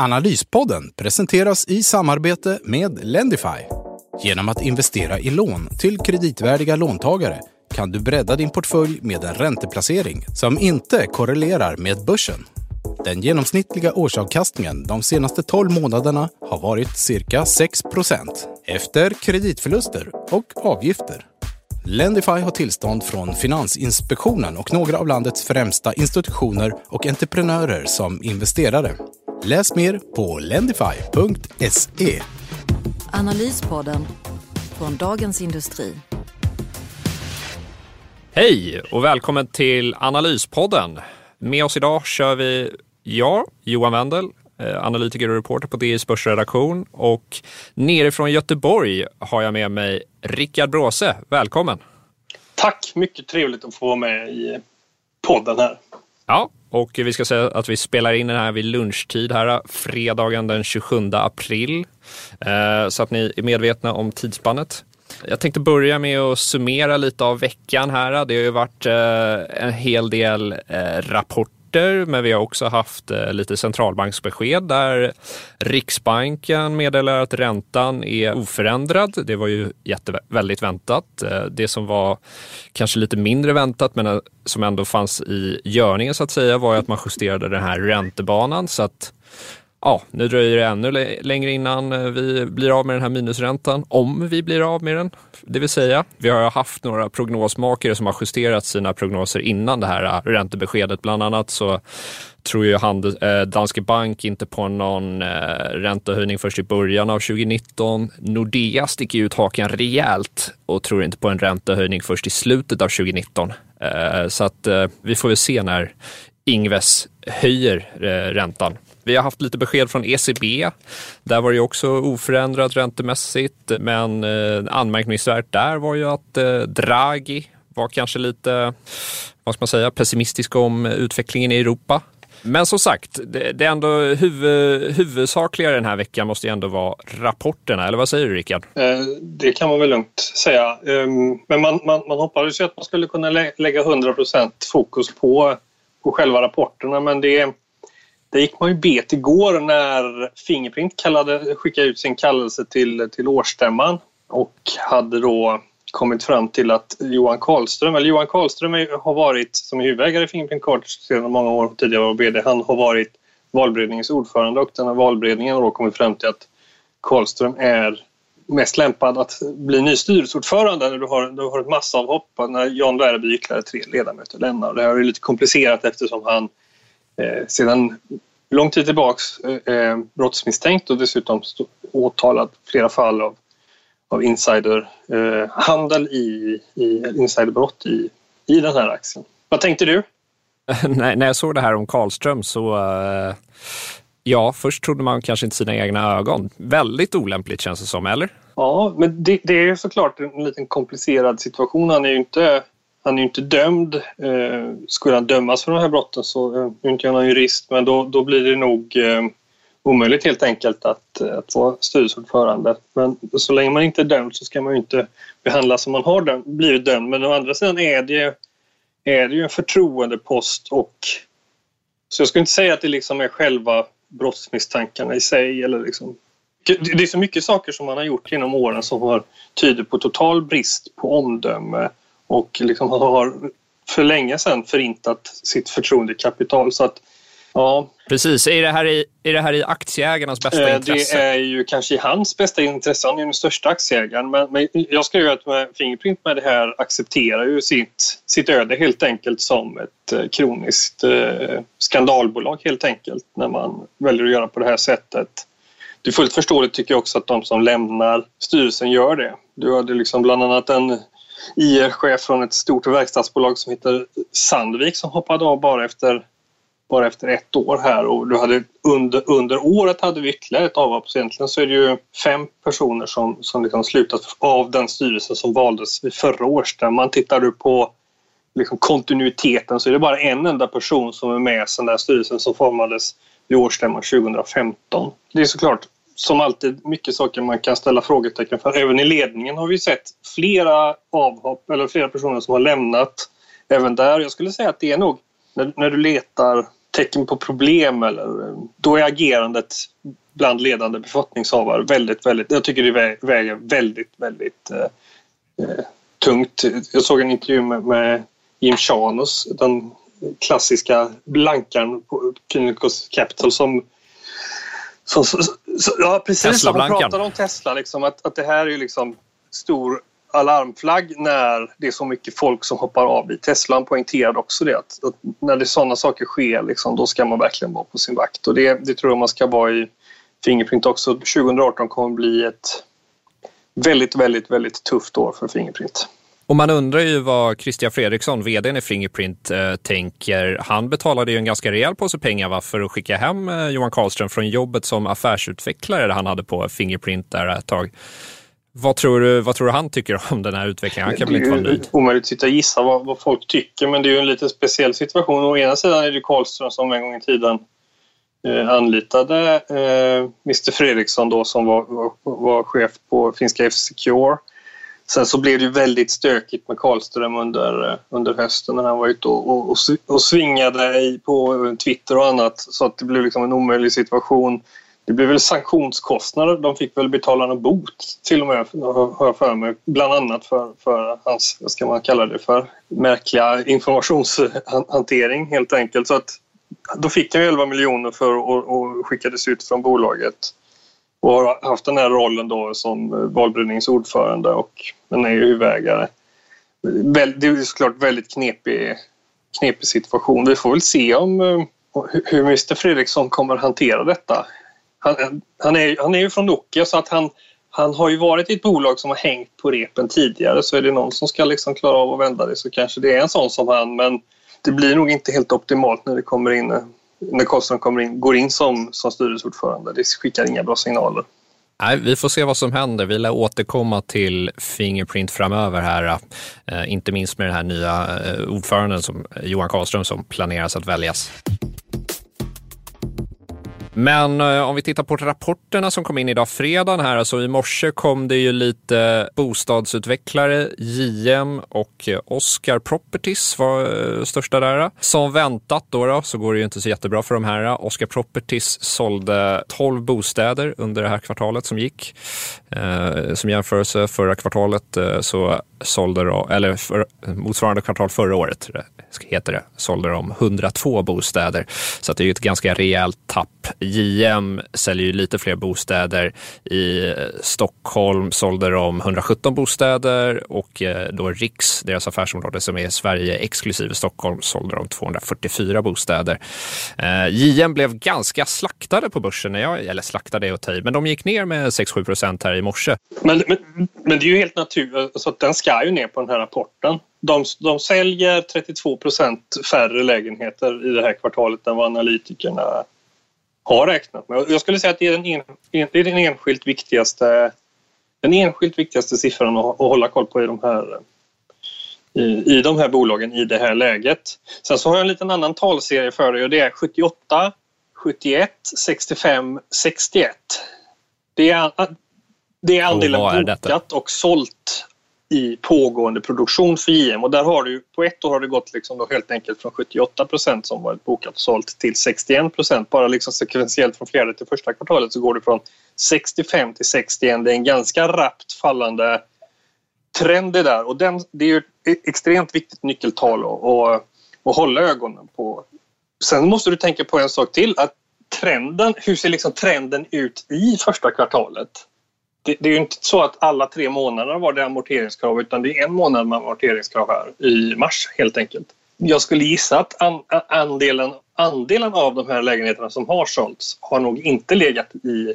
Analyspodden presenteras i samarbete med Lendify. Genom att investera i lån till kreditvärdiga låntagare kan du bredda din portfölj med en ränteplacering som inte korrelerar med börsen. Den genomsnittliga årsavkastningen de senaste 12 månaderna har varit cirka 6% efter kreditförluster och avgifter. Lendify har tillstånd från Finansinspektionen och några av landets främsta institutioner och entreprenörer som investerare. Läs mer på lendify.se. Analyspodden från Dagens Industri. Hej och välkommen till Analyspodden. Med oss idag kör vi jag, Johan Wendel, eh, analytiker och reporter på DIs börsredaktion och nerifrån Göteborg har jag med mig Rickard Bråse. Välkommen! Tack! Mycket trevligt att få vara med i podden här. Ja, och vi ska säga att vi spelar in den här vid lunchtid här, fredagen den 27 april. Eh, så att ni är medvetna om tidsspannet. Jag tänkte börja med att summera lite av veckan här. Det har ju varit eh, en hel del eh, rapporter rapporter, men vi har också haft eh, lite centralbanksbesked där Riksbanken meddelar att räntan är oförändrad. Det var ju jätte, väldigt väntat. Eh, det som var kanske lite mindre väntat, men eh, som ändå fanns i görningen så att säga, var att man justerade den här räntebanan så att ja, nu dröjer det ännu längre innan eh, vi blir av med den här minusräntan, om vi blir av med den. Det vill säga, vi har haft några prognosmakare som har justerat sina prognoser innan det här eh, räntebeskedet. Bland annat så tror ju eh, Danske Bank inte på någon räntehöjning först i början av 2019. Nordea sticker ut hakan rejält och tror inte på en räntehöjning först i slutet av 2019. Så att vi får väl se när Ingves höjer räntan. Vi har haft lite besked från ECB. Där var det också oförändrat räntemässigt, men eh, anmärkningsvärt där var ju att eh, Draghi var kanske lite, vad ska man säga, pessimistisk om utvecklingen i Europa. Men som sagt, det, det är ändå huvud, huvudsakliga den här veckan måste ju ändå vara rapporterna, eller vad säger du Rickard? Eh, det kan man väl lugnt säga. Ehm, men man, man, man hoppades ju att man skulle kunna lägga 100% fokus på, på själva rapporterna, men det det gick man ju bet igår när Fingerprint kallade, skickade ut sin kallelse till, till årsstämman och hade då kommit fram till att Johan Karlström, eller Johan Karlström har varit som huvudägare i Fingerprint Cards sedan många år tidigare var VD. Han har varit valberedningens ordförande och den här valberedningen har då kommit fram till att Karlström är mest lämpad att bli ny styrelseordförande när du har, du har ett massavhopp när Jan Dvärby ytterligare tre ledamöter lämnar. Det här är lite komplicerat eftersom han eh, sedan lång tid tillbaks eh, eh brottsmisstänkt och dessutom åtalad flera fall av, av insiderhandel eh, i, i insiderbrott i, i den här aktien. Vad tänkte du? när jag såg det här om Karlström så uh, ja, först trodde man kanske inte sina egna ögon. Väldigt olämpligt känns det som, eller? Ja, men det, det är såklart en liten komplicerad situation. Han är ju inte han är ju inte dömd. Eh, skulle han dömas för de här brotten så, eh, är inte jag någon jurist, men då, då blir det nog eh, omöjligt helt enkelt att, eh, att vara styrelseordförande. Men så länge man inte är dömd så ska man ju inte behandlas som man har döm, blivit dömd. Men å andra sidan är det, är det ju en förtroendepost och så jag skulle inte säga att det liksom är själva brottsmisstankarna i sig eller liksom det är så mycket saker som man har gjort genom åren som har tyder på total brist på omdöme och liksom har för länge sedan förintat sitt förtroendekapital. Så att, ja. Precis. Är det, här i, är det här i aktieägarnas bästa eh, intresse? Det är ju kanske i hans bästa intresse. Han är ju den största aktieägaren. Men, men jag ska ju att Fingerprint med det här accepterar ju sitt, sitt öde helt enkelt som ett eh, kroniskt eh, skandalbolag helt enkelt när man väljer att göra på det här sättet. Det är fullt förståeligt tycker jag också att de som lämnar styrelsen gör det. Du hade liksom bland annat en IR-chef från ett stort verkstadsbolag som heter Sandvik som hoppade av bara efter bara efter ett år här och du hade under, under året hade vi ytterligare ett avhopp. Så egentligen så är det ju fem personer som, som liksom slutat av den styrelsen som valdes vid förra årsstämman. Tittar du på liksom kontinuiteten så är det bara en enda person som är med sen den styrelsen som formades vid årsstämman 2015. Det är såklart som alltid mycket saker man kan ställa frågetecken för. Även i ledningen har vi sett flera avhopp eller flera personer som har lämnat även där. Jag skulle säga att det är nog när, när du letar tecken på problem eller då är agerandet bland ledande befattningshavare väldigt, väldigt, jag tycker det väger väldigt, väldigt eh, eh, tungt. Jag såg en intervju med, med Jim Chanos, den klassiska blankaren på Kynikos Capital som som, ja, precis man pratade om Tesla, liksom, att, att det här är liksom stor alarmflagg när det är så mycket folk som hoppar av i Tesla. poängterade också det att, att när det sådana saker sker liksom, då ska man verkligen vara på sin vakt och det, det tror jag man ska vara i Fingerprint också. 2018 kommer bli ett väldigt, väldigt, väldigt tufft år för Fingerprint. Och man undrar ju vad Christian Fredriksson, vd i Fingerprint, eh, tänker. Han betalade ju en ganska rejäl påse pengar va, för att skicka hem eh, Johan Karlström från jobbet som affärsutvecklare han hade på Fingerprint där ett tag. Vad tror, du, vad tror du han tycker om den här utvecklingen? Han kan väl inte vara nöjd? Det är omöjligt att sitta och gissa vad, vad, folk tycker men det är ju en lite speciell situation. Å ena sidan är det Karlström som en gång i tiden eh, anlitade eh, Mr Fredriksson då som var, var, var chef på finska F-Secure Sen så blev det väldigt stökigt med Karlström under, eh, under hösten när han var ute och, och, och svingade i, på eh, Twitter och annat så att det blev liksom en omöjlig situation. Det blev väl sanktionskostnader. De fick väl betala en bot till och med, har jag för mig. Bland annat för, för hans, vad ska man kalla det för, märkliga informationshantering helt enkelt. Så att då fick han 11 miljoner för och, och skickades ut från bolaget och har haft den här rollen då som eh, valberedningsordförande och men är ju huvudägare. Det är såklart väldigt knepig, knepig situation. Vi får väl se om eh, hur Mr Fredriksson kommer hantera detta. Han, eh, han, är, han är ju från Nokia så att han, han har ju varit i ett bolag som har hängt på repen tidigare så är det någon som ska liksom klara av att vända det så kanske det är en sån som han men det blir nog inte helt optimalt när det kommer in när Karlström kommer in, går in som, som styrelseordförande. Det skickar inga bra signaler. Nej, vi får se vad som händer. Vi lär återkomma till Fingerprint framöver här. Eh, inte minst med den här nya eh, ordföranden som Johan Karlström som planeras att väljas. Men eh, om vi tittar på rapporterna som kom in idag fredagen här, alltså i morse kom det ju lite bostadsutvecklare, JM och eh, Oscar Properties var eh, största där. Som väntat då, då så går det ju inte så jättebra för de här. Oscar Properties sålde 12 bostäder under det här kvartalet som gick. Eh, som jämförelse förra kvartalet eh, så sålde de, eller för, motsvarande kvartal förra året eh, heter det, sålde de 102 bostäder. Så det är ju ett ganska rejält tapp. JM säljer ju lite fler bostäder. I eh, Stockholm sålde de 117 bostäder och eh, då Riks, deras affärsområde som är Sverige exklusive Stockholm, sålde de 244 bostäder. Eh, JM blev ganska slaktade på börsen, eller slaktade är att ta i, men de gick ner med 6-7 procent här i morse. Men, men, men det är ju helt naturligt, så att den ska ju ner på den här rapporten de, de säljer 32 procent färre lägenheter i det här kvartalet än vad analytikerna har räknat med. Jag skulle säga att det är den, en, det är den enskilt viktigaste den enskilt viktigaste siffran att, att hålla koll på i de här i, i de här bolagen i det här läget. Sen så har jag en liten annan talserie för dig och det är 78, 71, 65, 61. Det är, det är andelen bokat och sålt i pågående produktion för JM och där har du på ett år har det gått liksom då helt enkelt från 78 procent som varit bokat och sålt till 61 procent. Bara liksom sekventiellt från fjärde till första kvartalet så går det från 65 till 61. Det är en ganska rappt fallande trend det där och den, det är ju ett extremt viktigt nyckeltal att, att, att hålla ögonen på. Sen måste du tänka på en sak till att trenden, hur ser liksom trenden ut i första kvartalet? Det, det, är ju inte så att alla tre månader var det amorteringskrav utan det är en månad med amorteringskrav här i mars helt enkelt. Jag skulle gissa att an, andelen, andelen av de här lägenheterna som har sålts har nog inte legat i,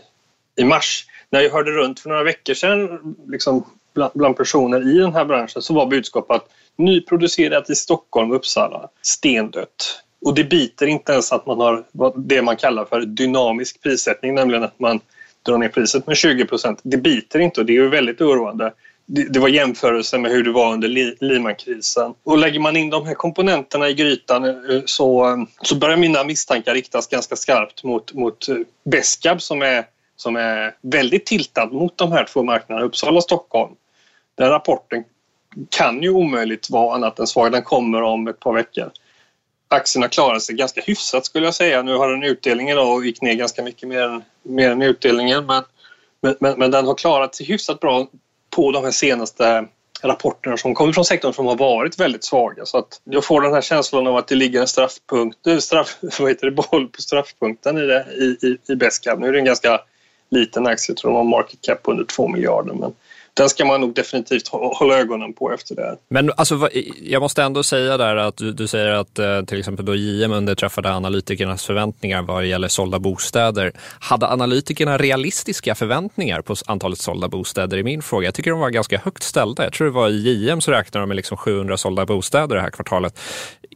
i mars. När jag hörde runt för några veckor sedan liksom bland, bland personer i den här branschen så var budskapet att nyproducerat i Stockholm och Uppsala, stendött. Och det biter inte ens att man har det man kallar för dynamisk prissättning, nämligen att man drar ner priset med 20 procent. Det biter inte och det är ju väldigt oroande. Det, var jämförelse med hur det var under Lehmankrisen. Och lägger man in de här komponenterna i grytan eh, så, eh, så börjar mina misstankar riktas ganska skarpt mot, mot eh, Beskab som är, som är väldigt tiltad mot de här två marknaderna, Uppsala och Stockholm. Den rapporten kan ju omöjligt vara annat än svag. Den kommer om ett par veckor. Aktien har klarat sig ganska hyfsat skulle jag säga. Nu har den utdelning idag och gick ner ganska mycket mer än, mer än utdelningen. Men, men, men den har klarat sig hyfsat bra på de här senaste rapporterna som kommer från sektorn som har varit väldigt svaga. Så att jag får den här känslan av att det ligger en straffpunkt, straff, vad heter det, boll på straffpunkten i, det, i, i, i Beskab. Nu är det en ganska liten aktie, jag tror de har market cap under 2 miljarder. Men den ska man nog definitivt hålla ögonen på efter det. Men alltså, jag måste ändå säga där att du, du säger att eh, till exempel då JM underträffade analytikernas förväntningar vad gäller sålda bostäder. Hade analytikerna realistiska förväntningar på antalet sålda bostäder i min fråga? Jag tycker de var ganska högt ställda. Jag tror det var i JM så räknade de med liksom 700 sålda bostäder det här kvartalet.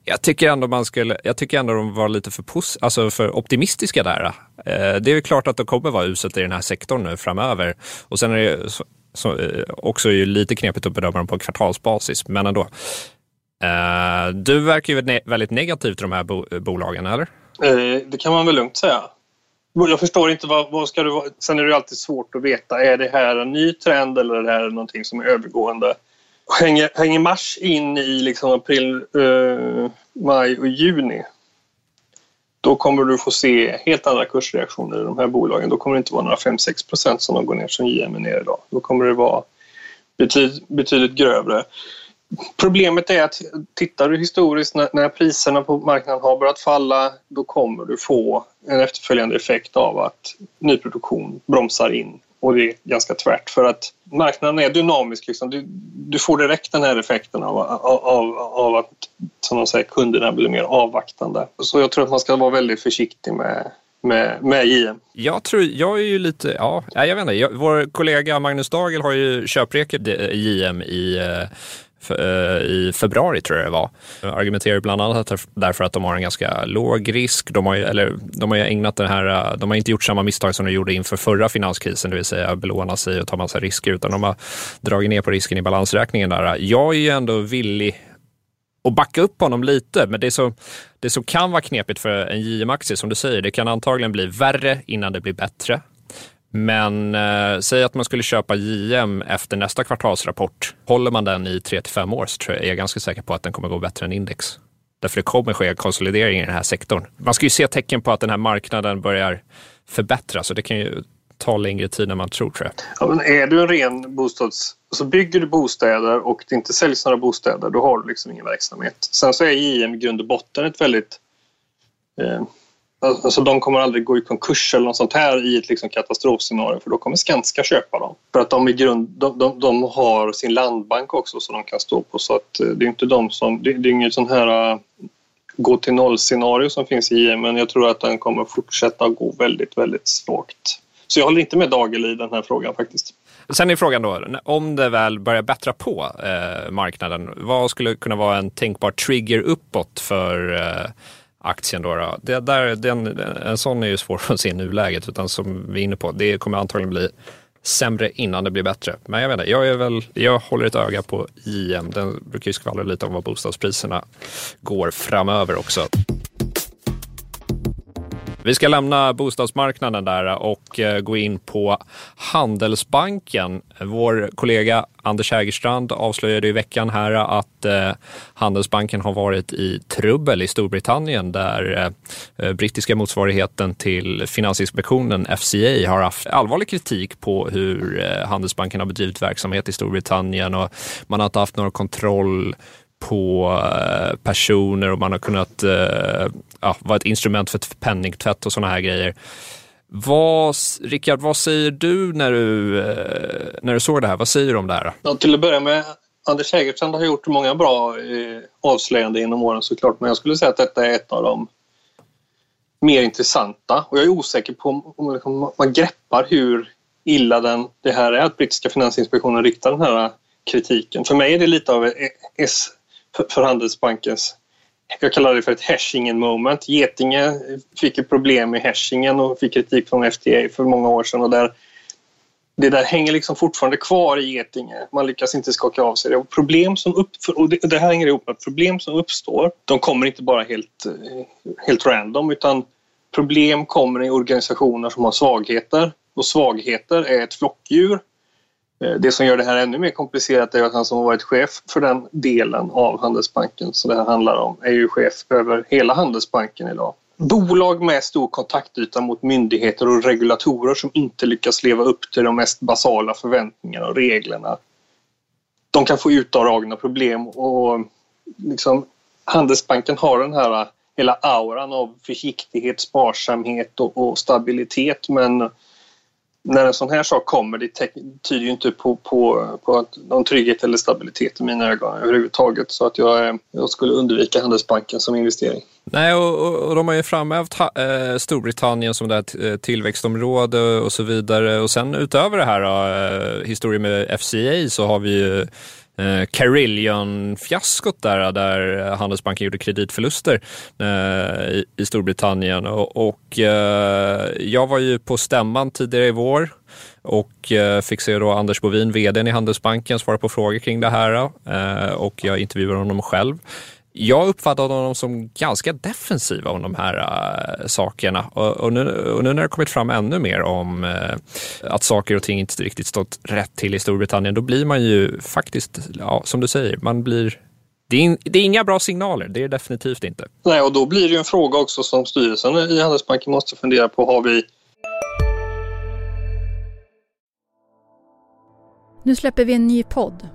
Jag tycker ändå man skulle, jag tycker ändå de var lite för, pos, alltså för optimistiska där. Eh, det är klart att det kommer vara uselt i den här sektorn nu framöver. Och sen är det så, eh, också är lite knepigt att bedöma dem på kvartalsbasis, men ändå. Eh, du verkar ju ne väldigt negativ till de här bo eh, bolagen, eller? Eh, det kan man väl lugnt säga. Jag förstår inte vad, vad ska du... Sen är det alltid svårt att veta. Är det här en ny trend eller är det här någonting som är övergående? Hänger, hänger mars in i liksom april, eh, maj och juni då kommer du få se helt andra kursreaktioner i de här bolagen. Då kommer det inte vara några 5-6 procent som de går ner som JM är ner idag. Då kommer det vara betyd, betydligt grövre. Problemet är att tittar du historiskt när, när priserna på marknaden har börjat falla då kommer du få en efterföljande effekt av att nyproduktion bromsar in och det är ganska tvärt för att marknaden är dynamisk. Liksom. Du, du får direkt den här effekten av, av, av att som de säger, kunderna blir mer avvaktande. Så jag tror att man ska vara väldigt försiktig med, med, med JM. Jag tror, jag är ju lite, ja, jag vet inte. Jag, vår kollega Magnus Dagel har ju köpreket JM i Eh, Eh, i februari tror jag det var. Argumenterar bland annat därför att de har en ganska låg risk. De har ju, eller, de har ju ägnat den här, eh, de har inte gjort samma misstag som de gjorde inför förra finanskrisen, det vill säga belåna sig och ta massa risker, utan de har dragit ner på risken i balansräkningen där. Jag är ju ändå villig att backa upp honom lite, men det, som, det som kan vara knepigt för en JM-aktie, som du säger, det kan antagligen bli värre innan det blir bättre. Men eh, säg att man skulle köpa JM efter nästa kvartalsrapport. Håller man den i 3 till 5 år så tror jag, jag är ganska säker på att den kommer gå bättre än index. Därför det kommer ske konsolidering i den här sektorn. Man ska ju se tecken på att den här marknaden börjar förbättras och det kan ju ta längre tid än man tror tror jag. Ja, men är du en ren bostads... Så bygger du bostäder och det inte säljs några bostäder, då har du liksom ingen verksamhet. Sen så är JM i grund och botten ett väldigt eh, Alltså, alltså de kommer aldrig gå i konkurs eller något sånt här i ett liksom katastrofscenario för då kommer Skanska köpa dem. För att de, i grund, de, de, de har sin landbank också som de kan stå på så att eh, det är inte de som... Det, det är inget sånt här uh, gå till noll-scenario som finns i IM men jag tror att den kommer fortsätta gå väldigt, väldigt svagt. Så jag håller inte med Dagel i den här frågan faktiskt. Sen är frågan då, om det väl börjar bättra på eh, marknaden, vad skulle kunna vara en tänkbar trigger uppåt för eh, aktien då. då. Det där, den, en sån är ju svår att se i nuläget, utan som vi är inne på, det kommer antagligen bli sämre innan det blir bättre. Men jag vet inte, jag, är väl, jag håller ett öga på IM. Den brukar ju skvallra lite om vad bostadspriserna går framöver också. Vi ska lämna bostadsmarknaden där och eh, gå in på Handelsbanken. Vår kollega Anders Hägerstrand avslöjade i veckan här att eh, Handelsbanken har varit i trubbel i Storbritannien där eh, brittiska motsvarigheten till Finansinspektionen, FCA, har haft allvarlig kritik på hur Handelsbanken har bedrivit verksamhet i Storbritannien och man har inte haft någon kontroll på eh, personer och man har kunnat eh, ja, vara ett instrument för penningtvätt och sådana här grejer. Vad, Rickard, vad säger du när du, eh, när du såg det här? Vad säger du om det här? Ja, till att börja med, Anders Hägerstrand har gjort många bra avslöjanden genom åren såklart, men jag skulle säga att detta är ett av de mer intressanta och jag är osäker på om liksom man greppar hur illa den, det här är att brittiska finansinspektionen riktar den här kritiken. För mig är det lite av S för Handelsbankens jag kallar det för ett hashingen moment. Getinge fick ett problem med hashingen och fick kritik från FDA för många år sedan och där det där hänger liksom fortfarande kvar i Getinge. Man lyckas inte skaka av sig det. Och problem som upp, och det, det här hänger ihop med att problem som uppstår, de kommer inte bara helt, eh, helt random utan problem kommer i organisationer som har svagheter och svagheter är ett flockdjur. Eh, det som gör det här ännu mer komplicerat är att han som har varit chef för den delen av Handelsbanken som det här handlar om är ju chef över hela Handelsbanken idag. Bolag med stor kontaktyta mot myndigheter och regulatorer som inte lyckas leva upp till de mest basala förväntningarna och reglerna. De kan få utdragna problem och liksom Handelsbanken har den här eh, hela auran av försiktighet, sparsamhet och, och stabilitet men när en sån här sak kommer, det tyder ju inte på, på, på att någon trygghet eller stabilitet i mina ögon överhuvudtaget. Så att jag, eh, jag skulle undvika Handelsbanken som investering. Nej, och, och de har ju framhävt eh, Storbritannien som det här eh, tillväxtområde och så vidare. Och sen utöver det här då, eh, historien med FCA så har vi ju eh, Carillion-fiaskot där, där Handelsbanken gjorde kreditförluster eh, i, i, Storbritannien. Och, och eh, jag var ju på stämman tidigare i vår och eh, fick se då Anders Bovin, vd i Handelsbanken, svara på frågor kring det här eh, och jag intervjuade honom själv jag uppfattade honom som ganska defensiv om de här uh, sakerna. Och, och, nu, och, nu, när det kommit fram ännu mer om uh, att saker och ting inte riktigt stått rätt till i Storbritannien, då blir man ju faktiskt, ja, som du säger, man blir det är, det är, inga bra signaler, det är det definitivt inte. Nej, och då blir det ju en fråga också som styrelsen i Handelsbanken måste fundera på. Har vi... Nu släpper vi en ny podd.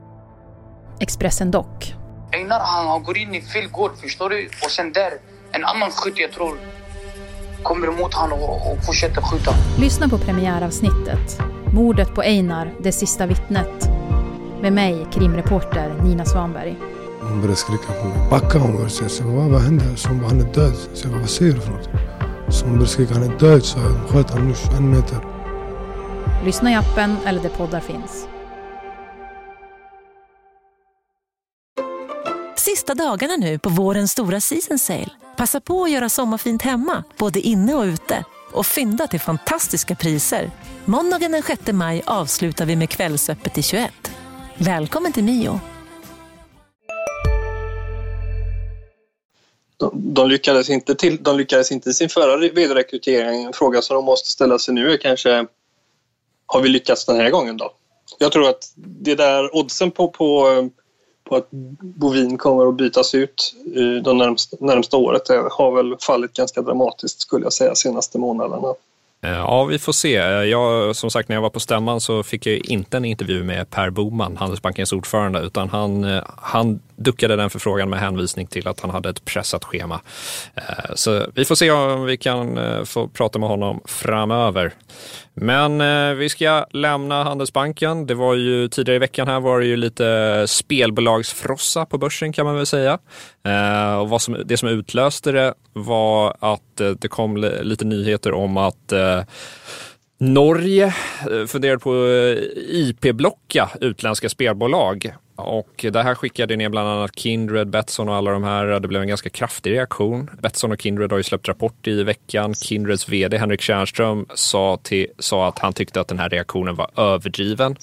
Expressen Dock Einar han, han går in i fel gård, förstår du? Och sen där, en annan skytt jag tror kommer emot honom och, och fortsätter skjuta. Lyssna på premiäravsnittet. Mordet på Einar, det sista vittnet. Med mig, krimreporter Nina Svanberg. Hon började skrika på mig. Backa hon började säga. Så vad, vad hände? Så hon bara, han är död. Så jag bara, vad säger du för något? Så hon började skrika, han är död. Så jag sköt honom nu en meter. Lyssna i appen eller där poddar finns. Sista dagarna nu på vårens stora season sale. Passa på att göra sommarfint hemma, både inne och ute. Och fynda till fantastiska priser. Måndagen den 6 maj avslutar vi med Kvällsöppet i 21. Välkommen till Mio. De, de, lyckades inte till, de lyckades inte i sin förra vd-rekrytering. En fråga som de måste ställa sig nu är kanske har vi lyckats den här gången då? Jag tror att det där oddsen på, på eh, på att Bovin kommer att bytas ut eh, de närmsta, närmsta året har väl fallit ganska dramatiskt skulle jag säga senaste månaderna. Eh, ja, vi får se. Eh, jag, som sagt, när jag var på stämman så fick jag inte en intervju med Per Boman, Handelsbankens ordförande, utan han, han duckade den förfrågan med hänvisning till att han hade ett pressat schema. Eh, så vi får se om vi kan eh, få prata med honom framöver. Men eh, vi ska lämna Handelsbanken. Det var ju tidigare i veckan här var det ju lite spelbolagsfrossa på börsen kan man väl säga. Och vad som, det som utlöste det var att det kom lite nyheter om att Norge funderar på IP-blocka utländska spelbolag och det här skickade ner bland annat Kindred, Betsson och alla de här. Det blev en ganska kraftig reaktion. Betsson och Kindred har ju släppt rapport i veckan. Kindreds vd Henrik Tjärnström sa, till, sa att han tyckte att den här reaktionen var överdriven.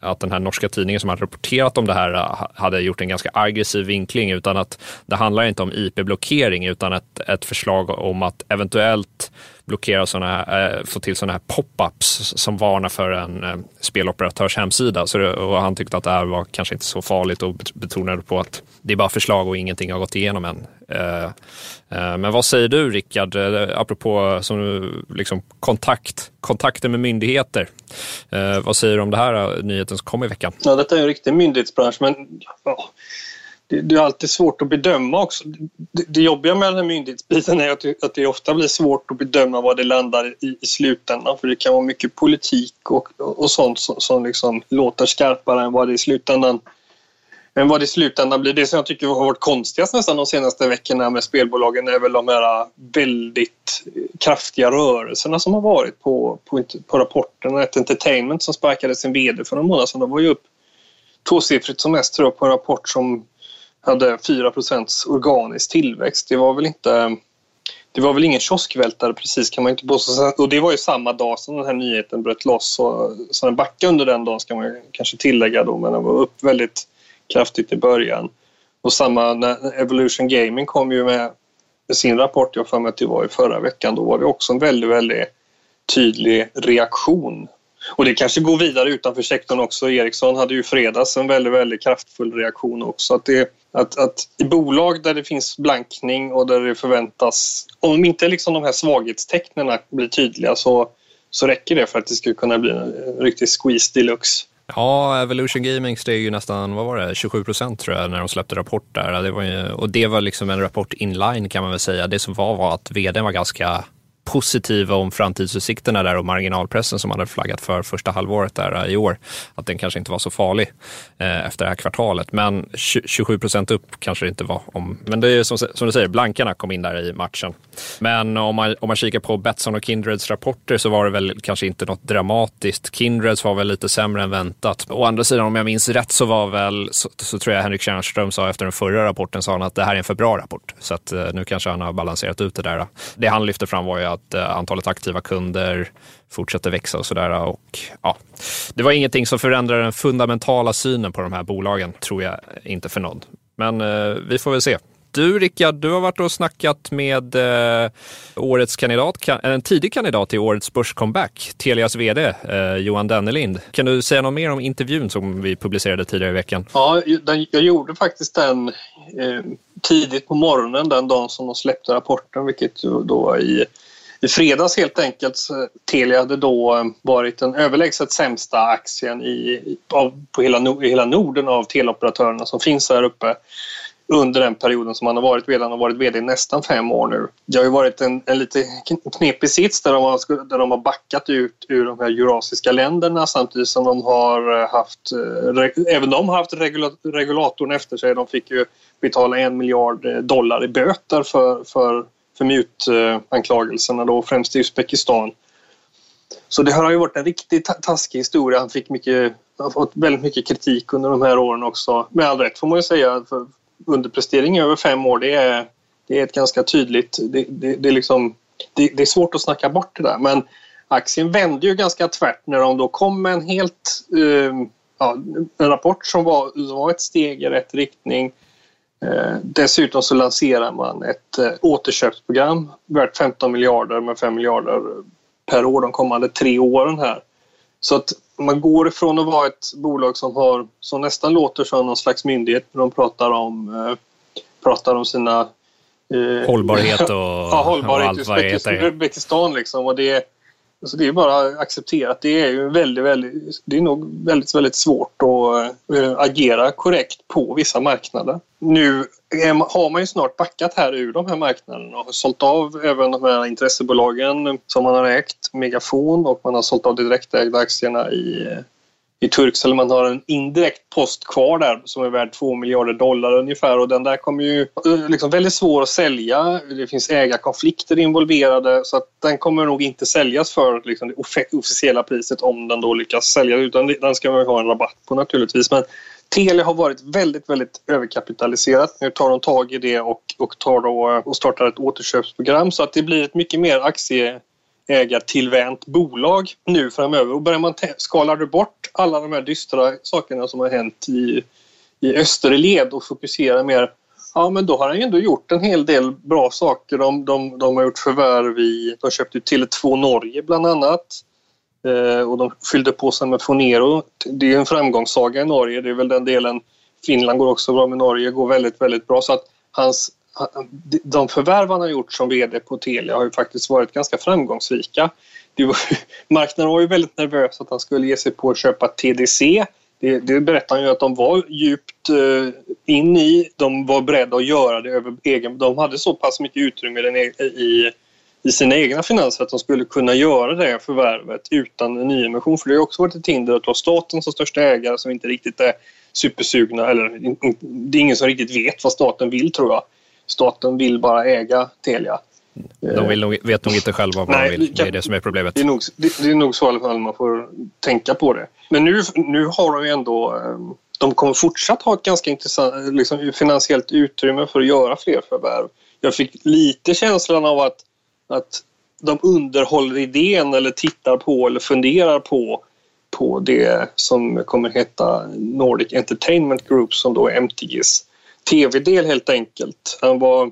Att den här norska tidningen som hade rapporterat om det här eh, hade gjort en ganska aggressiv vinkling utan att det handlar inte om IP-blockering utan ett, ett förslag om att eventuellt blockera såna, eh, få till sådana här pop-ups som varnar för en eh, speloperatörs hemsida. Så det, och han tyckte att det här var kanske inte så farligt och betonade på att det är bara förslag och ingenting har gått igenom än. Eh, eh men vad säger du Rickard, eh, apropå som, liksom, kontakt, kontakter med myndigheter? Eh, vad säger du om det här nyheten som kom i veckan? Ja, detta är en riktig myndighetsbransch men ja, det, det, är alltid svårt att bedöma också. Det, det jobbiga med den här myndighetsbiten är att, att det ofta blir svårt att bedöma vad det landar i, i slutändan för det kan vara mycket politik och, och sånt som, som liksom låter skarpare än vad det i slutändan men vad det i slutändan blir, det som jag tycker har varit konstigast nästan de senaste veckorna med spelbolagen är väl de här väldigt kraftiga rörelserna som har varit på, på, på rapporten. Ett Entertainment som sparkade sin VD för några månader sedan, de var ju upp tvåsiffrigt som mest tror jag på en rapport som hade 4% organisk tillväxt. Det var väl inte det var väl ingen kioskvältare precis kan man inte påstå. Och det var ju samma dag som den här nyheten bröt loss. Så, så den backade under den dagen ska man kanske tillägga då, men den var upp väldigt kraftigt i början. Och samma när Evolution Gaming kom ju med sin rapport, jag för mig att det var i förra veckan, då var det också en väldigt, väldigt tydlig reaktion. Och det kanske går vidare utanför sektorn också. Ericsson hade ju fredags en väldigt, väldigt kraftfull reaktion också. Att, det, att, att i bolag där det finns blankning och där det förväntas, om inte liksom de här svaghetstecknen blir tydliga så, så räcker det för att det ska kunna bli en riktig squeeze deluxe. Ja, Evolution Gaming steg ju nästan, vad var det, 27 procent tror jag när de släppte rapport där. Det var ju, och det var liksom en rapport inline kan man väl säga. Det som var var att vdn var ganska positiva om framtidsutsikterna där och marginalpressen som man hade flaggat för första halvåret där äh, i år, att den kanske inte var så farlig eh, efter det här kvartalet. Men 27 procent upp kanske det inte var. Om, men det är som, som du säger, blankarna kom in där i matchen. Men om man, om man kikar på Betsson och Kindreds rapporter så var det väl kanske inte något dramatiskt. Kindreds var väl lite sämre än väntat. Å andra sidan, om jag minns rätt så var väl, så, så tror jag Henrik Tjärnström sa efter den förra rapporten, sa han att det här är en för bra rapport. Så att eh, nu kanske han har balanserat ut det där. Det han lyfte fram var ju att eh, antalet aktiva kunder fortsätter växa och sådär. ja, det var ingenting som förändrade den fundamentala synen på de här bolagen, tror jag inte för någon. Men eh, vi får väl se. Du Rickard, du har varit och snackat med eh, årets kandidat, en tidig kandidat till årets börscomeback, Telias vd eh, Johan Dennelind. Kan du säga något mer om intervjun som vi publicerade tidigare i veckan? Ja, den, jag gjorde faktiskt den eh, tidigt på morgonen den dagen som de släppte rapporten, vilket då var i i fredags helt enkelt. Telia hade då eh, varit den överlägset sämsta aktien i, av, på hela, hela Norden av teleoperatörerna som finns här uppe under den perioden som han har varit vd. Han har varit vd i nästan fem år nu. Det har ju varit en, en lite knepig sits där de, har, där de har backat ut ur de här eurasiska länderna samtidigt som de har eh, haft, eh, även de har haft regulatorn efter sig. De fick ju betala en miljard dollar i böter för, för för mutanklagelserna då främst i Uzbekistan. Så det har ju varit en riktigt taskig historia. Han fick mycket, har fått väldigt mycket kritik under de här åren också. Med all rätt får man ju säga. För underprestering över fem år det är, det är ett ganska tydligt... Det, det, det, är liksom, det, det, är svårt att snacka bort det där. Men aktien vände ju ganska tvärt när de då kom med en helt... Uh, ja, en rapport som var, som var ett steg i rätt riktning dessutom så lanserar man ett eh, återköpsprogram värt 15 miljarder med 5 miljarder per år de kommande tre åren här. Så att man går ifrån att vara ett bolag som, har, som nästan låter som någon slags myndighet när de pratar om, eh, pratar om sina... Eh, hållbarhet och, ja, hållbarhet och allt vad Uzbekistan liksom. Och det, Alltså det är bara att acceptera att det är ju väldigt, väldigt, det är nog väldigt, väldigt svårt att äh, agera korrekt på vissa marknader. Nu har man ju snart backat här ur de här marknaderna och sålt av även de här intressebolagen som man har ägt, Megafon och man har sålt av de direktägda aktierna i eh, i Turkcell. Man har en indirekt post kvar där som är värd 2 miljarder dollar ungefär och den där kommer ju eh, liksom väldigt svår att sälja. Det finns ägarkonflikter involverade så att den kommer nog inte säljas för liksom, det officiella priset om den då lyckas sälja utan den ska man ha en rabatt på naturligtvis. Men Telia har varit väldigt, väldigt överkapitaliserat. Nu tar de tag i det och, och, tar då, eh, och startar ett återköpsprogram så att det blir ett mycket mer aktieägartillvänt bolag nu framöver. Och börjar man skalar du bort alla de här dystra sakerna som har hänt i, i österled och fokuserar mer Ja, men då har han ju ändå gjort en hel del bra saker. De, de, de har gjort förvärv i... De köpte Tele2 Norge bland annat. Eh, och de fyllde på sig med Fonero. Det är en framgångssaga i Norge. Det är väl den delen. Finland går också bra, men Norge går väldigt, väldigt bra. Så att hans de förvärv han har gjort som vd på Telia har ju faktiskt varit ganska framgångsrika. Var, marknaden var ju väldigt nervös att han skulle ge sig på att köpa TDC. Det, det berättar han ju att de var djupt uh, in i. De var beredda att göra det över egen... De hade så pass mycket utrymme i, e- i, i sina egna finanser att de skulle kunna göra det förvärvet utan en nyemission. För det har också varit ett hinder att ha staten som största ägare som inte riktigt är supersugna. Eller, det är ingen som riktigt vet vad staten vill tror jag staten vill bara äga Telia. De vill nog, vet nog inte själva vad Nej, de vill. Det är det som är problemet. Det är, nog, det, det är nog så i alla fall man får tänka på det. Men nu, nu har de ju ändå... Ehm, de kommer fortsatt ha ett ganska intressant liksom, finansiellt utrymme för att göra fler förvärv. Jag fick lite känslan av att, att de underhåller idén eller tittar på eller funderar på på det som kommer heta Nordic Entertainment Group som då är MTGs tv-del helt enkelt. Han var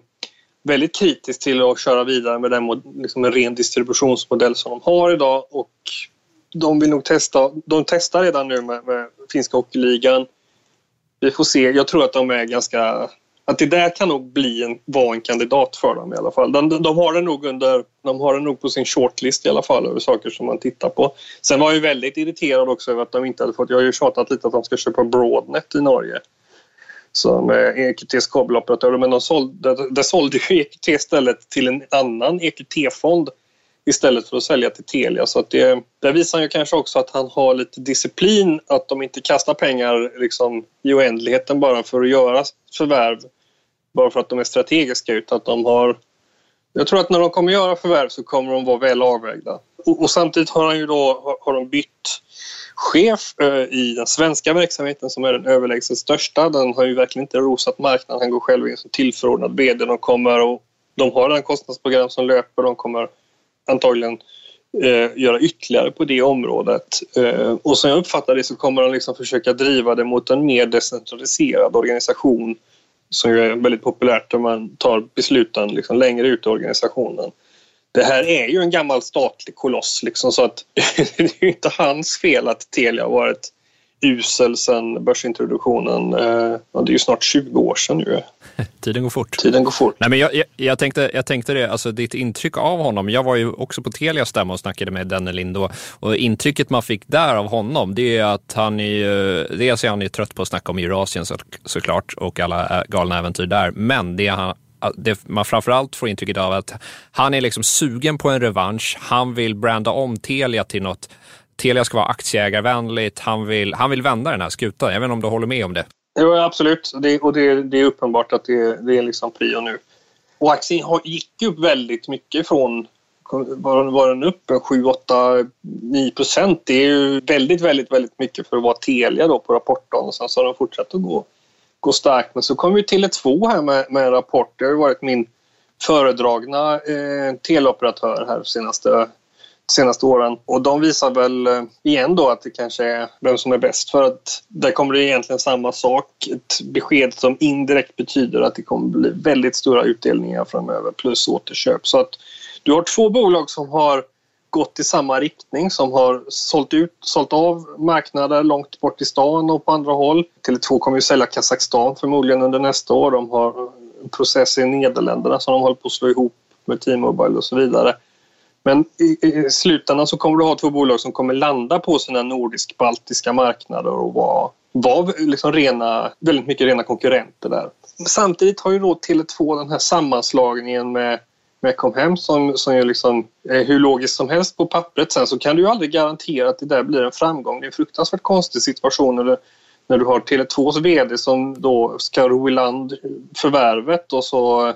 väldigt kritisk till att köra vidare med den liksom en ren distributionsmodell som de har idag och de vill nog testa, de testar redan nu med, med finska hockeyligan. Vi får se, jag tror att de är ganska att det där kan nog bli en, vara en kandidat för dem i alla fall. De, de, har det nog under, de har det nog på sin shortlist i alla fall över saker som man tittar på. Sen var jag väldigt irriterad också över att de inte hade fått, jag har ju tjatat lite att de ska köpa Broadnet i Norge som eh, är EQTs kabeloperatör men de sålde, de sålde ju EQT istället till en annan EQT-fond istället för att sälja till Telia. Så att det, där visar han ju kanske också att han har lite disciplin, att de inte kastar pengar liksom i oändligheten bara för att göra förvärv bara för att de är strategiska utan att de har... Jag tror att när de kommer göra förvärv så kommer de vara väl avvägda. Och, och samtidigt har, han ju då, har de bytt chef eh, i den svenska verksamheten som är den överlägset största. Den har ju verkligen inte rosat marknaden. Han går själv in som tillförordnad VD. De, kommer och, de har den kostnadsprogram som löper. De kommer antagligen eh, göra ytterligare på det området. Eh, och som jag uppfattar det så kommer han liksom försöka driva det mot en mer decentraliserad organisation som är väldigt populärt där man tar besluten liksom längre ut i organisationen. Det här är ju en gammal statlig koloss liksom, så att det är inte hans fel att Telia har varit usel sedan börsintroduktionen. Eh, det är ju snart 20 år sedan nu. Tiden går fort. Tiden går fort. Nej, men jag, jag, jag, tänkte, jag tänkte det, alltså ditt intryck av honom. Jag var ju också på Telia stämma och snackade med Denne Lind och, intrycket man fick där av honom, det är att han är, dels är han ju trött på att snacka om Eurasien så, såklart och alla galna äventyr där, men det han det man framförallt får intrycket av att han är liksom sugen på en revansch. Han vill branda om Telia till något Telia ska vara aktieägarvänligt. Han vill, han vill vända den här skutan. Jag vet inte om du håller med om det? Jo, absolut. Det, och det, det är uppenbart att det, det är liksom prio nu. Och aktien gick upp väldigt mycket från var, var den upp 7, 8, 9 procent. Det är ju väldigt, väldigt, väldigt mycket för att vara Telia då på rapporten. Och sen så har den fortsatt att gå, gå starkt. Men så kom vi till ett två här med, med en rapport. Det har varit min föredragna eh, teleoperatör här senaste senaste åren. Och de visar väl eh, igen då att det kanske är vem som är bäst för att där kommer det egentligen samma sak. Ett besked som indirekt betyder att det kommer bli väldigt stora utdelningar framöver plus återköp. Så att du har två bolag som har gått i samma riktning som har sålt, ut, sålt av marknader långt bort i stan och på andra håll. Tele2 kommer ju sälja Kazakstan förmodligen under nästa år. De har en process i Nederländerna som de håller på att slå ihop med T-Mobile och så vidare. Men i, i slutändan så kommer du ha två bolag som kommer landa på sina nordisk-baltiska marknader och vara, var liksom rena, väldigt mycket rena konkurrenter där. Samtidigt har ju då Tele2 den här sammanslagningen med med Comhem som, som ju liksom är hur logiskt som helst på pappret. Sen så kan du ju aldrig garantera att det där blir en framgång. Det är en fruktansvärt konstig situation när du, när du har Tele2s VD som då ska ro i land förvärvet och så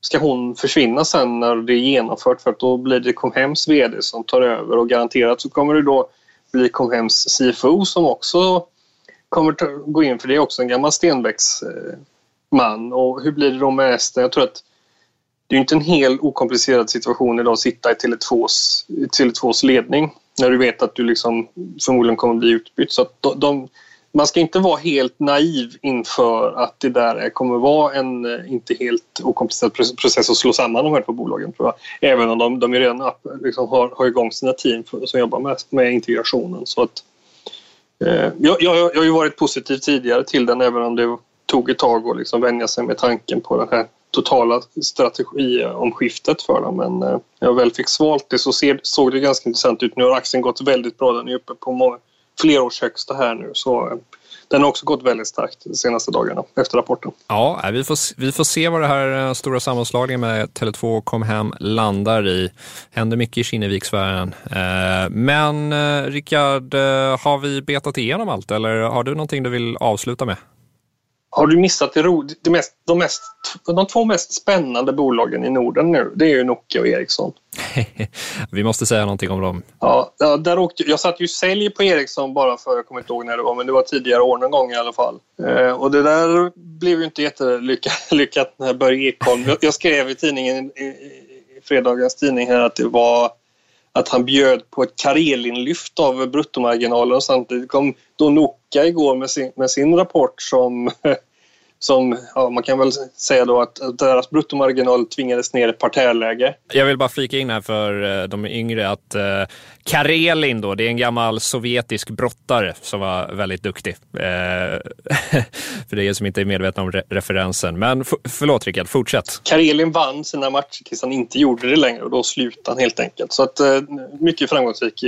ska hon försvinna sen när det är genomfört för att då blir det Comhems VD som tar över och garanterat så kommer det då bli Comhems CFO som också kommer gå in för det är också en gammal Stenbecks eh, man och hur blir det då med Ester? Jag tror att det är inte en helt okomplicerad situation idag att sitta i Tele2s, Tele2s ledning när du vet att du liksom förmodligen kommer att bli utbytt. Så de, de, man ska inte vara helt naiv inför att det där kommer att vara en eh, inte helt okomplicerad process att slå samman de här två bolagen. Tror jag. Även om de, de redan liksom har, har igång sina team för, som jobbar med, med integrationen. Så att, eh, jag, jag, jag har ju varit positiv tidigare till den även om det tog ett tag att liksom vänja sig med tanken på den här totala strategiomskiftet för dem. Men när jag väl fick svalt det så ser, såg det ganska intressant ut. Nu har aktien gått väldigt bra. Den är uppe på flerårshögsta här nu. Så eh, den har också gått väldigt starkt de senaste dagarna efter rapporten. Ja, eh, vi får, vi får se vad det här stora sammanslagningen med Tele2 och Comhem landar i. händer mycket i Kinneviksfären. Men Rickard, har vi betat igenom allt eller har du någonting du vill avsluta med? Har du missat det, ro, det mest, de, mest, de två mest spännande bolagen i Norden nu? Det är ju Nokia och Ericsson. Vi måste säga någonting om dem. Ja, där åkte, jag satt ju sälj på Ericsson bara för, jag kommer inte ihåg när det var, men det var tidigare år någon gång i alla fall. Eh, och det där blev ju inte jättelyckat när Börje Ekholm, jag, jag skrev i tidningen, i, i fredagens tidning här att det var att han bjöd på ett Karelin-lyft av bruttomarginalen. Och samtidigt kom Donoka igår med sin, med sin rapport som som, ja, man kan väl säga då att deras bruttomarginal tvingades ner i parterläge. Jag vill bara flika in här för eh, de yngre att uh, Karelin då, det är en gammal sovjetisk brottare som var väldigt duktig. Uh, för er som inte är medvetna om re referensen. Men förlåt Rickard, fortsätt. Karelin vann sina matcher tills han inte gjorde det längre och då slutade han helt enkelt. Så att uh, mycket framgångsrik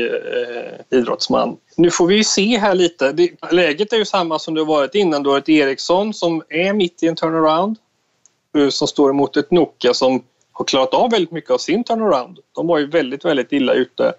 idrottsman. Nu får vi se här lite. Det, läget är ju samma som det varit innan. Du har ett Ericsson som är mitt i en turnaround eh, som står emot ett Nokia som har klarat av väldigt mycket av sin turnaround. De var ju väldigt, väldigt illa ute.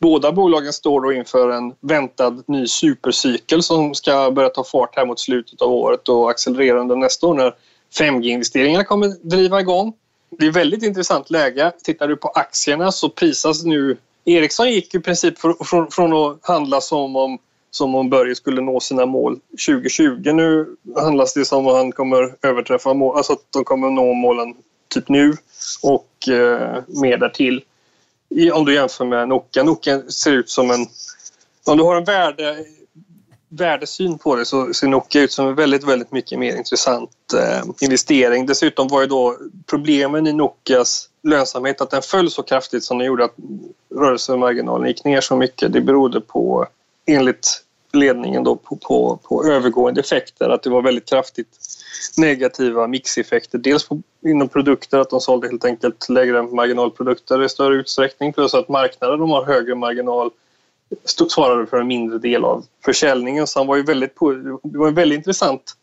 Båda bolagen står då inför en väntad ny supercykel som ska börja ta fart här mot slutet av året och accelerera under nästa år när 5G-investeringarna kommer driva igång. Det är ett väldigt intressant läge. Tittar du på aktierna så prisas nu Ericsson gick i princip för, från, från att handla som om, som om Börje skulle nå sina mål 2020. Nu handlas det som om han kommer överträffa mål, alltså att de kommer nå målen typ nu och eh, mer därtill. I, om du jämför med Nokia. Nokia ser ut som en... Om du har en värde, värdesyn på det så ser Nokia ut som en väldigt, väldigt mycket mer intressant eh, investering. Dessutom var ju då problemen i Nokias lönsamhet att den föll så kraftigt som den gjorde att rörelsemarginalen gick ner så mycket. Det berodde på, enligt ledningen, då, på, på, på övergående effekter. Att det var väldigt kraftigt negativa mixeffekter. Dels på, inom produkter, att de sålde helt enkelt lägre marginalprodukter i större utsträckning. Plus att marknaden de har högre marginal svarade för en mindre del av försäljningen. Så han var ju väldigt, det var en väldigt intressant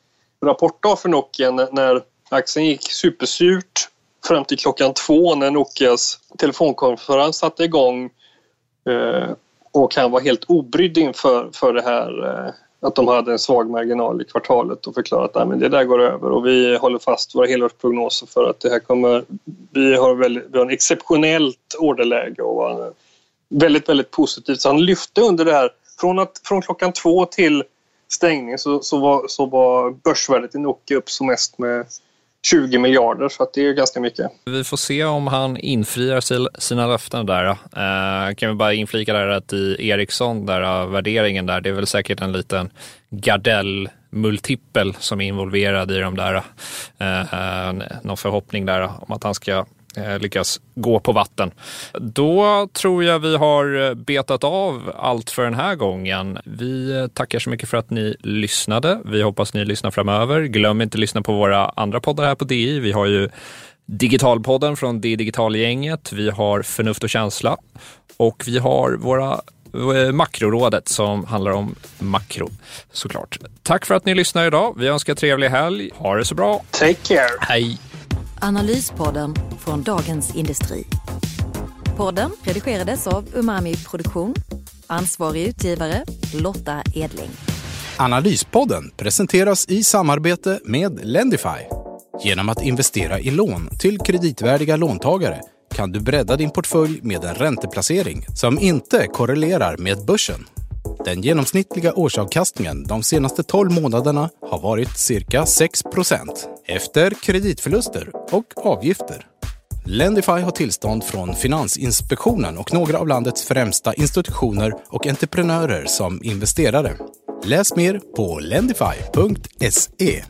rapport för Nokia när aktien gick supersurt fram till klockan två när Nokias telefonkonferens satte igång eh, och han var helt obrydd inför för det här eh, att de hade en svag marginal i kvartalet och förklarat att det där går över och vi håller fast våra helårsprognoser för att det här kommer... Vi har, väldigt, vi har en exceptionellt orderläge och eh, väldigt, väldigt positivt. Så han lyfte under det här från, att, från klockan två till stängning så, så, var, så var börsvärdet i Nokia upp som mest med 20 miljarder, så att det är ganska mycket. Vi får se om han infriar sina löften där. Eh, kan vi bara inflika där att i Ericsson, där värderingen där, det är väl säkert en liten Gardell multipel som är involverad i de där. Eh, eh, någon förhoppning där om att han ska lyckas gå på vatten. Då tror jag vi har betat av allt för den här gången. Vi tackar så mycket för att ni lyssnade. Vi hoppas ni lyssnar framöver. Glöm inte att lyssna på våra andra poddar här på DI. Vi har ju Digitalpodden från det Digitalgänget. Vi har Förnuft och känsla och vi har våra eh, Makrorådet som handlar om makro såklart. Tack för att ni lyssnar idag. Vi önskar trevlig helg. Ha det så bra. Take care. Hej. Analyspodden från Dagens Industri. Podden redigerades av Umami Produktion. Ansvarig utgivare Lotta Edling. Analyspodden presenteras i samarbete med Lendify. Genom att investera i lån till kreditvärdiga låntagare kan du bredda din portfölj med en ränteplacering som inte korrelerar med börsen. Den genomsnittliga årsavkastningen de senaste 12 månaderna har varit cirka 6% efter kreditförluster och avgifter. Lendify har tillstånd från Finansinspektionen och några av landets främsta institutioner och entreprenörer som investerare. Läs mer på lendify.se.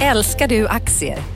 Älskar du aktier?